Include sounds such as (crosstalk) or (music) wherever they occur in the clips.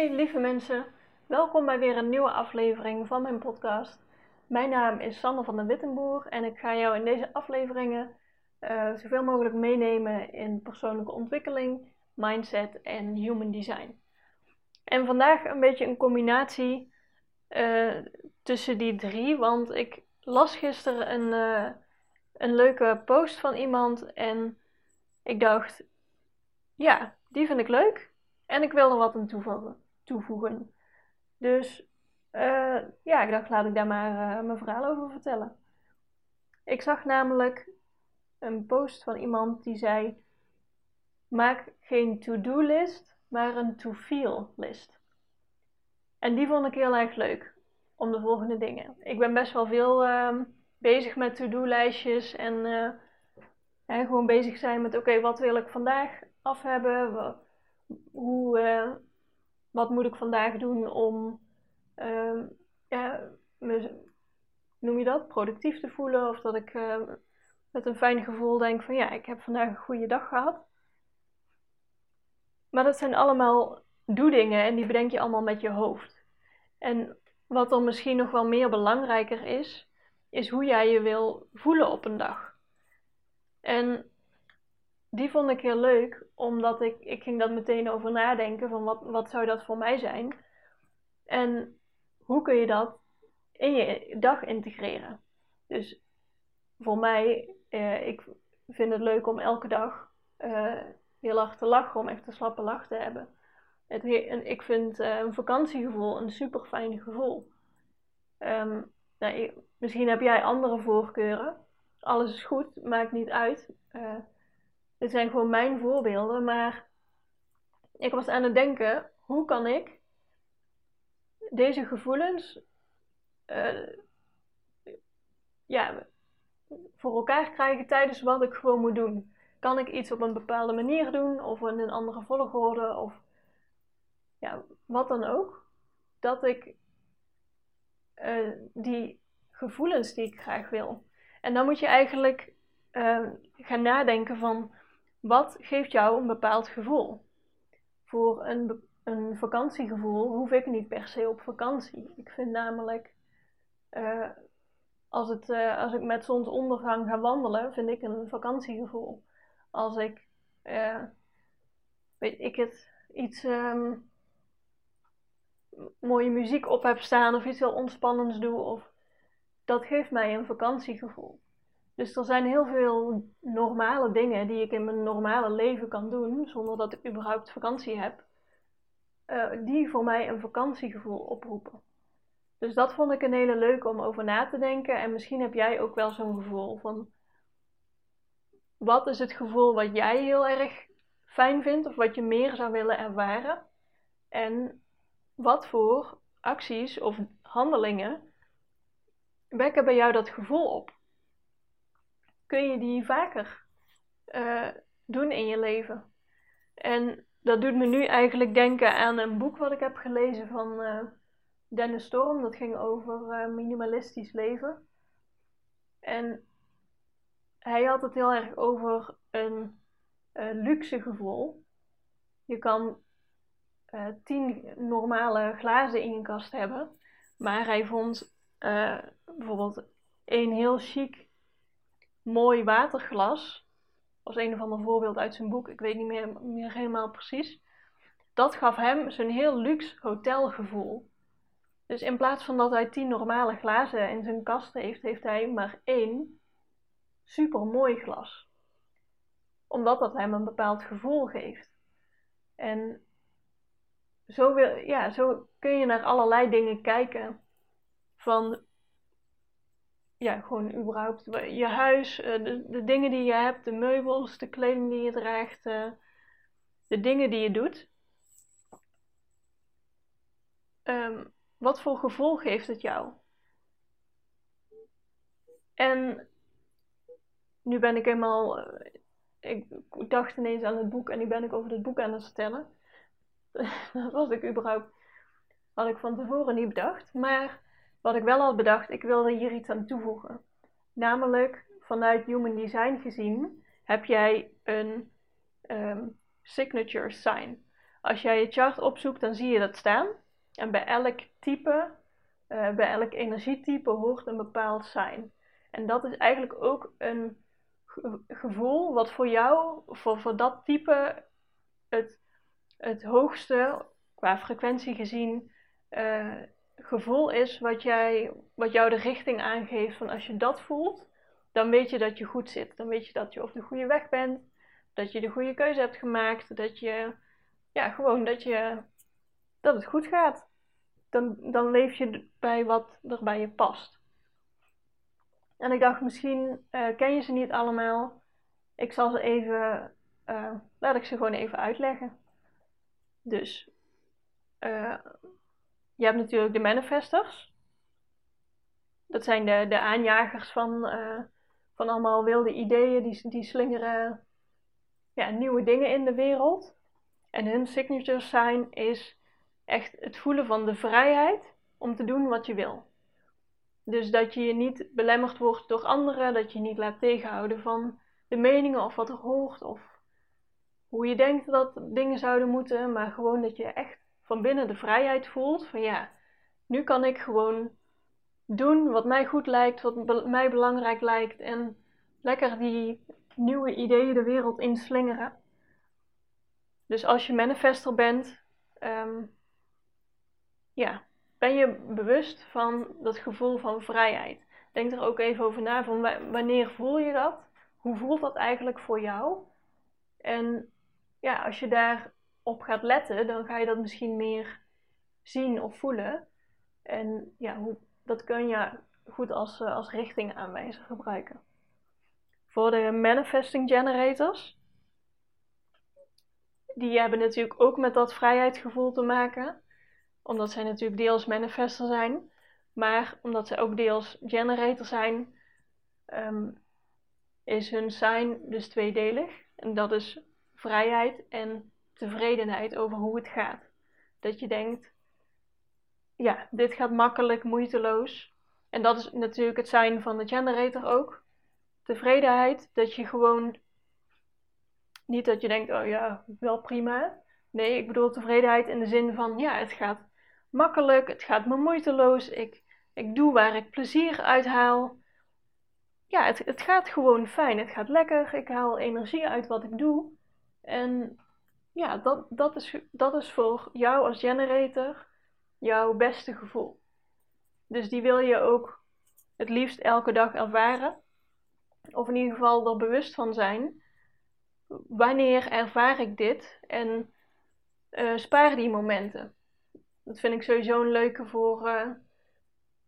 Hey lieve mensen, welkom bij weer een nieuwe aflevering van mijn podcast. Mijn naam is Sanne van den Wittenboer en ik ga jou in deze afleveringen uh, zoveel mogelijk meenemen in persoonlijke ontwikkeling, mindset en human design. En vandaag een beetje een combinatie uh, tussen die drie, want ik las gisteren een, uh, een leuke post van iemand en ik dacht, ja, die vind ik leuk. En ik wil er wat aan toevoegen. Toevoegen. Dus uh, ja, ik dacht, laat ik daar maar uh, mijn verhaal over vertellen. Ik zag namelijk een post van iemand die zei: Maak geen to-do list, maar een to-feel list. En die vond ik heel erg leuk. Om de volgende dingen. Ik ben best wel veel uh, bezig met to-do lijstjes en, en, eh, gewoon bezig zijn met: oké, wat wil ik vandaag af hebben? hoe, wat moet ik vandaag doen om uh, ja, me, noem je dat, productief te voelen. Of dat ik uh, met een fijn gevoel denk van ja, ik heb vandaag een goede dag gehad. Maar dat zijn allemaal doedingen en die bedenk je allemaal met je hoofd. En wat dan misschien nog wel meer belangrijker is, is hoe jij je wil voelen op een dag. En die vond ik heel leuk, omdat ik, ik ging dat meteen over nadenken van wat, wat zou dat voor mij zijn? En hoe kun je dat in je dag integreren? Dus voor mij, eh, ik vind het leuk om elke dag uh, heel hard te lachen, om echt een slappe lach te hebben. En ik vind uh, een vakantiegevoel een super fijn gevoel. Um, nou, misschien heb jij andere voorkeuren. Alles is goed, maakt niet uit. Uh, dit zijn gewoon mijn voorbeelden, maar ik was aan het denken, hoe kan ik deze gevoelens uh, ja, voor elkaar krijgen tijdens wat ik gewoon moet doen? Kan ik iets op een bepaalde manier doen of in een andere volgorde of ja, wat dan ook? Dat ik uh, die gevoelens die ik graag wil. En dan moet je eigenlijk uh, gaan nadenken van wat geeft jou een bepaald gevoel? Voor een, een vakantiegevoel hoef ik niet per se op vakantie. Ik vind namelijk, uh, als, het, uh, als ik met zonsondergang ga wandelen, vind ik een vakantiegevoel. Als ik, uh, weet ik het, iets um, mooie muziek op heb staan of iets heel ontspannends doe, of, dat geeft mij een vakantiegevoel. Dus er zijn heel veel normale dingen die ik in mijn normale leven kan doen, zonder dat ik überhaupt vakantie heb, uh, die voor mij een vakantiegevoel oproepen. Dus dat vond ik een hele leuke om over na te denken. En misschien heb jij ook wel zo'n gevoel van. Wat is het gevoel wat jij heel erg fijn vindt of wat je meer zou willen ervaren? En wat voor acties of handelingen wekken bij jou dat gevoel op? Kun je die vaker uh, doen in je leven. En dat doet me nu eigenlijk denken aan een boek wat ik heb gelezen van uh, Dennis Storm. Dat ging over uh, minimalistisch leven. En hij had het heel erg over een luxe gevoel. Je kan tien normale glazen in je kast hebben. Maar hij vond bijvoorbeeld een heel chic mooi waterglas. Als een of ander voorbeeld uit zijn boek, ik weet niet meer, meer helemaal precies. Dat gaf hem zo'n heel luxe hotelgevoel. Dus in plaats van dat hij tien normale glazen in zijn kast heeft, heeft hij maar één super mooi glas. Omdat dat hem een bepaald gevoel geeft. En zo, wil, ja, zo kun je naar allerlei dingen kijken. Van ja, gewoon überhaupt je huis, eh, de, de dingen die je hebt, de meubels, de kleding die je draagt, eh, de dingen die je doet. Ehm, wat voor gevoel geeft het jou? En nu ben ik eenmaal, uh, ik dacht ineens aan het boek en nu ben ik over het boek aan het vertellen. (laughs) dat was ik überhaupt, had ik van tevoren niet bedacht. Maar wat ik wel had bedacht, ik wilde hier iets aan toevoegen. Namelijk, vanuit Human Design gezien, heb jij een um, signature sign. als jij je chart opzoekt, dan zie je dat staan. En bij elk type, uh, bij elk energietype hoort een bepaald zijn. En dat is eigenlijk ook een gevoel wat voor jou, voor, voor dat type, het, het hoogste, qua frequentie gezien, uh, gevoel is wat, jij, wat jou de richting aangeeft. Van als je dat voelt, dan weet je dat je goed zit. Dan weet je dat je op de goede weg bent. Dat je de goede keuze hebt gemaakt. Dat je, ja, gewoon dat je, dat het goed gaat. Dan, dan leef je bij wat er bij je past. En ik dacht, misschien uh, ken je ze niet allemaal. Ik zal ze even, uh, laat ik ze gewoon even uitleggen. Dus, uh, je hebt natuurlijk de manifestors. Dat zijn de, de aanjagers van, van allemaal wilde ideeën. Die, die slingeren ja, nieuwe dingen in de wereld. En hun signature sign is echt het voelen van de vrijheid om te doen wat je wil. Dus dat je niet belemmerd wordt door anderen, dat je niet laat tegenhouden van de meningen of wat er hoort of hoe je denkt dat dingen zouden moeten, maar gewoon dat je echt van binnen de vrijheid voelt van ja, nu kan ik gewoon doen wat mij goed lijkt, wat mij belangrijk lijkt en lekker die nieuwe ideeën de wereld inslingeren. Dus als je manifester bent, um, ja, ben je bewust van dat gevoel van vrijheid. Denk er ook even over na van wanneer voel je dat? Hoe voelt dat eigenlijk voor jou? En ja, als je daarop gaat letten, dan ga je dat misschien meer zien of voelen. En ja, hoe, dat kun je goed als, uh, als richtingaanwijzer gebruiken. Voor de manifesting generators, die hebben natuurlijk ook met dat vrijheidsgevoel te maken omdat zij natuurlijk deels manifester zijn, maar omdat zij ook deels generator zijn, um, is hun sign dus tweedelig. En dat is vrijheid en tevredenheid over hoe het gaat. Dat je denkt, ja, dit gaat makkelijk, moeiteloos. En dat is natuurlijk het zijn van de generator ook. Tevredenheid, dat je gewoon niet dat je denkt, oh ja, wel prima. Nee, ik bedoel tevredenheid in de zin van, ja, het gaat makkelijk, het gaat me moeiteloos, ik, ik doe waar ik plezier uit haal. Ja, het, het gaat gewoon fijn, het gaat lekker, ik haal energie uit wat ik doe. En ja, dat, dat, is, dat is voor jou als generator jouw beste gevoel. Dus die wil je ook het liefst elke dag ervaren. Of in ieder geval er bewust van zijn. Wanneer ervaar ik dit? En uh, spaar die momenten. Dat vind ik sowieso een leuke voor, uh,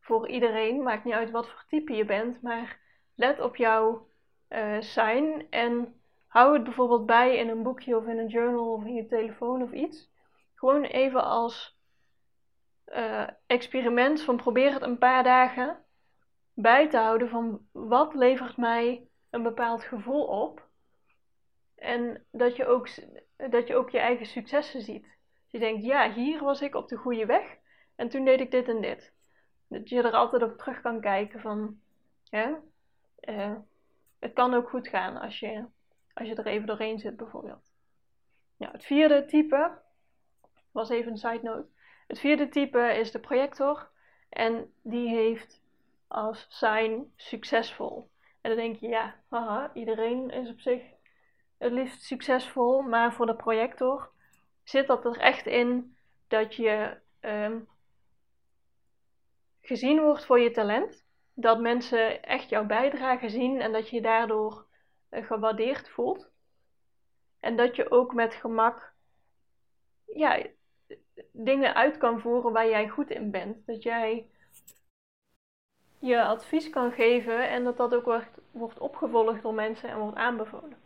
voor iedereen. Maakt niet uit wat voor type je bent, maar let op jouw uh, sign en hou het bijvoorbeeld bij in een boekje of in een journal of in je telefoon of iets. Gewoon even als uh, experiment van probeer het een paar dagen bij te houden van wat levert mij een bepaald gevoel op. En dat je ook, dat je, ook je eigen successen ziet je denkt, ja, hier was ik op de goede weg en toen deed ik dit en dit. Dat je er altijd op terug kan kijken van, ja, uh, het kan ook goed gaan als je, als je er even doorheen zit bijvoorbeeld. Nou, het vierde type, was even een side note. Het vierde type is de projector en die heeft als sign succesvol. En dan denk je, ja, haha, iedereen is op zich het liefst succesvol, maar voor de projector zit dat er echt in dat je um, gezien wordt voor je talent. Dat mensen echt jouw bijdrage zien en dat je daardoor gewaardeerd voelt. En dat je ook met gemak ja, dingen uit kan voeren waar jij goed in bent. Dat jij je advies kan geven en dat dat ook wordt, wordt opgevolgd door mensen en wordt aanbevolen.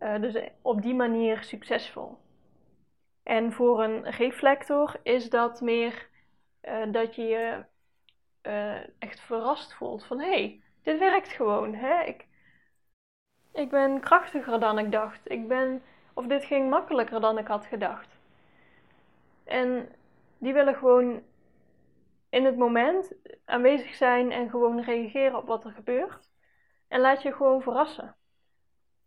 Uh, dus op die manier succesvol. En voor een reflector is dat meer uh, dat je je echt verrast voelt van hé, hey, dit werkt gewoon. Hè? Ik, ik ben krachtiger dan ik dacht. Ik ben, of dit ging makkelijker dan ik had gedacht. En die willen gewoon in het moment aanwezig zijn en gewoon reageren op wat er gebeurt. En laat je gewoon verrassen.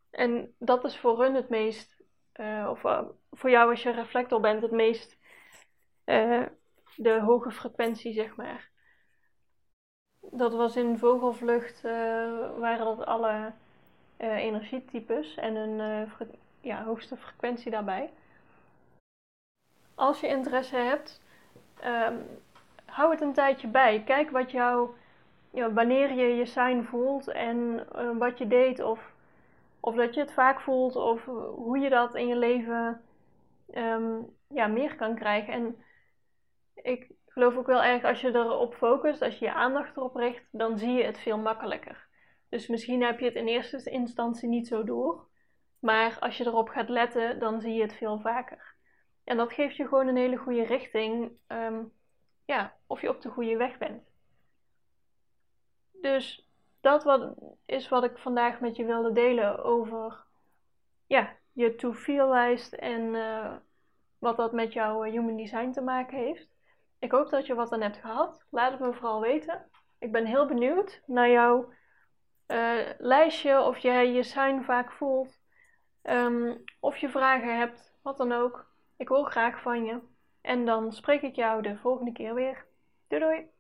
En dat is voor hun het meest uh, of uh, voor jou als je reflector bent, het meest uh, de hoge frequentie, zeg maar. Dat was in vogelvlucht, waren dat alle energietypes en een ja, hoogste frequentie daarbij. Als je interesse hebt, um, hou het een tijdje bij. Kijk wat jou, ja, wanneer je je sign voelt en wat je deed of of dat je het vaak voelt, of hoe je dat in je leven ehm, ja, meer kan krijgen. En ik geloof ook wel erg, als je erop focust, als je je aandacht erop richt, dan zie je het veel makkelijker. Dus misschien heb je het in eerste instantie niet zo door, maar als je erop gaat letten, dan zie je het veel vaker. En dat geeft je gewoon een hele goede richting, ehm, ja, of je op de goede weg bent. Dus dat wat, is wat ik vandaag met je wilde delen over ja, je to-feel lijst en eh, wat dat met jouw eh, human design te maken heeft. Ik hoop dat je wat aan hebt gehad. Laat het me vooral weten. Ik ben heel benieuwd naar jouw uh, lijstje, of jij je sign vaak voelt, um, of je vragen hebt, wat dan ook. Ik hoor graag van je. En dan spreek ik jou de volgende keer weer. Doei doei!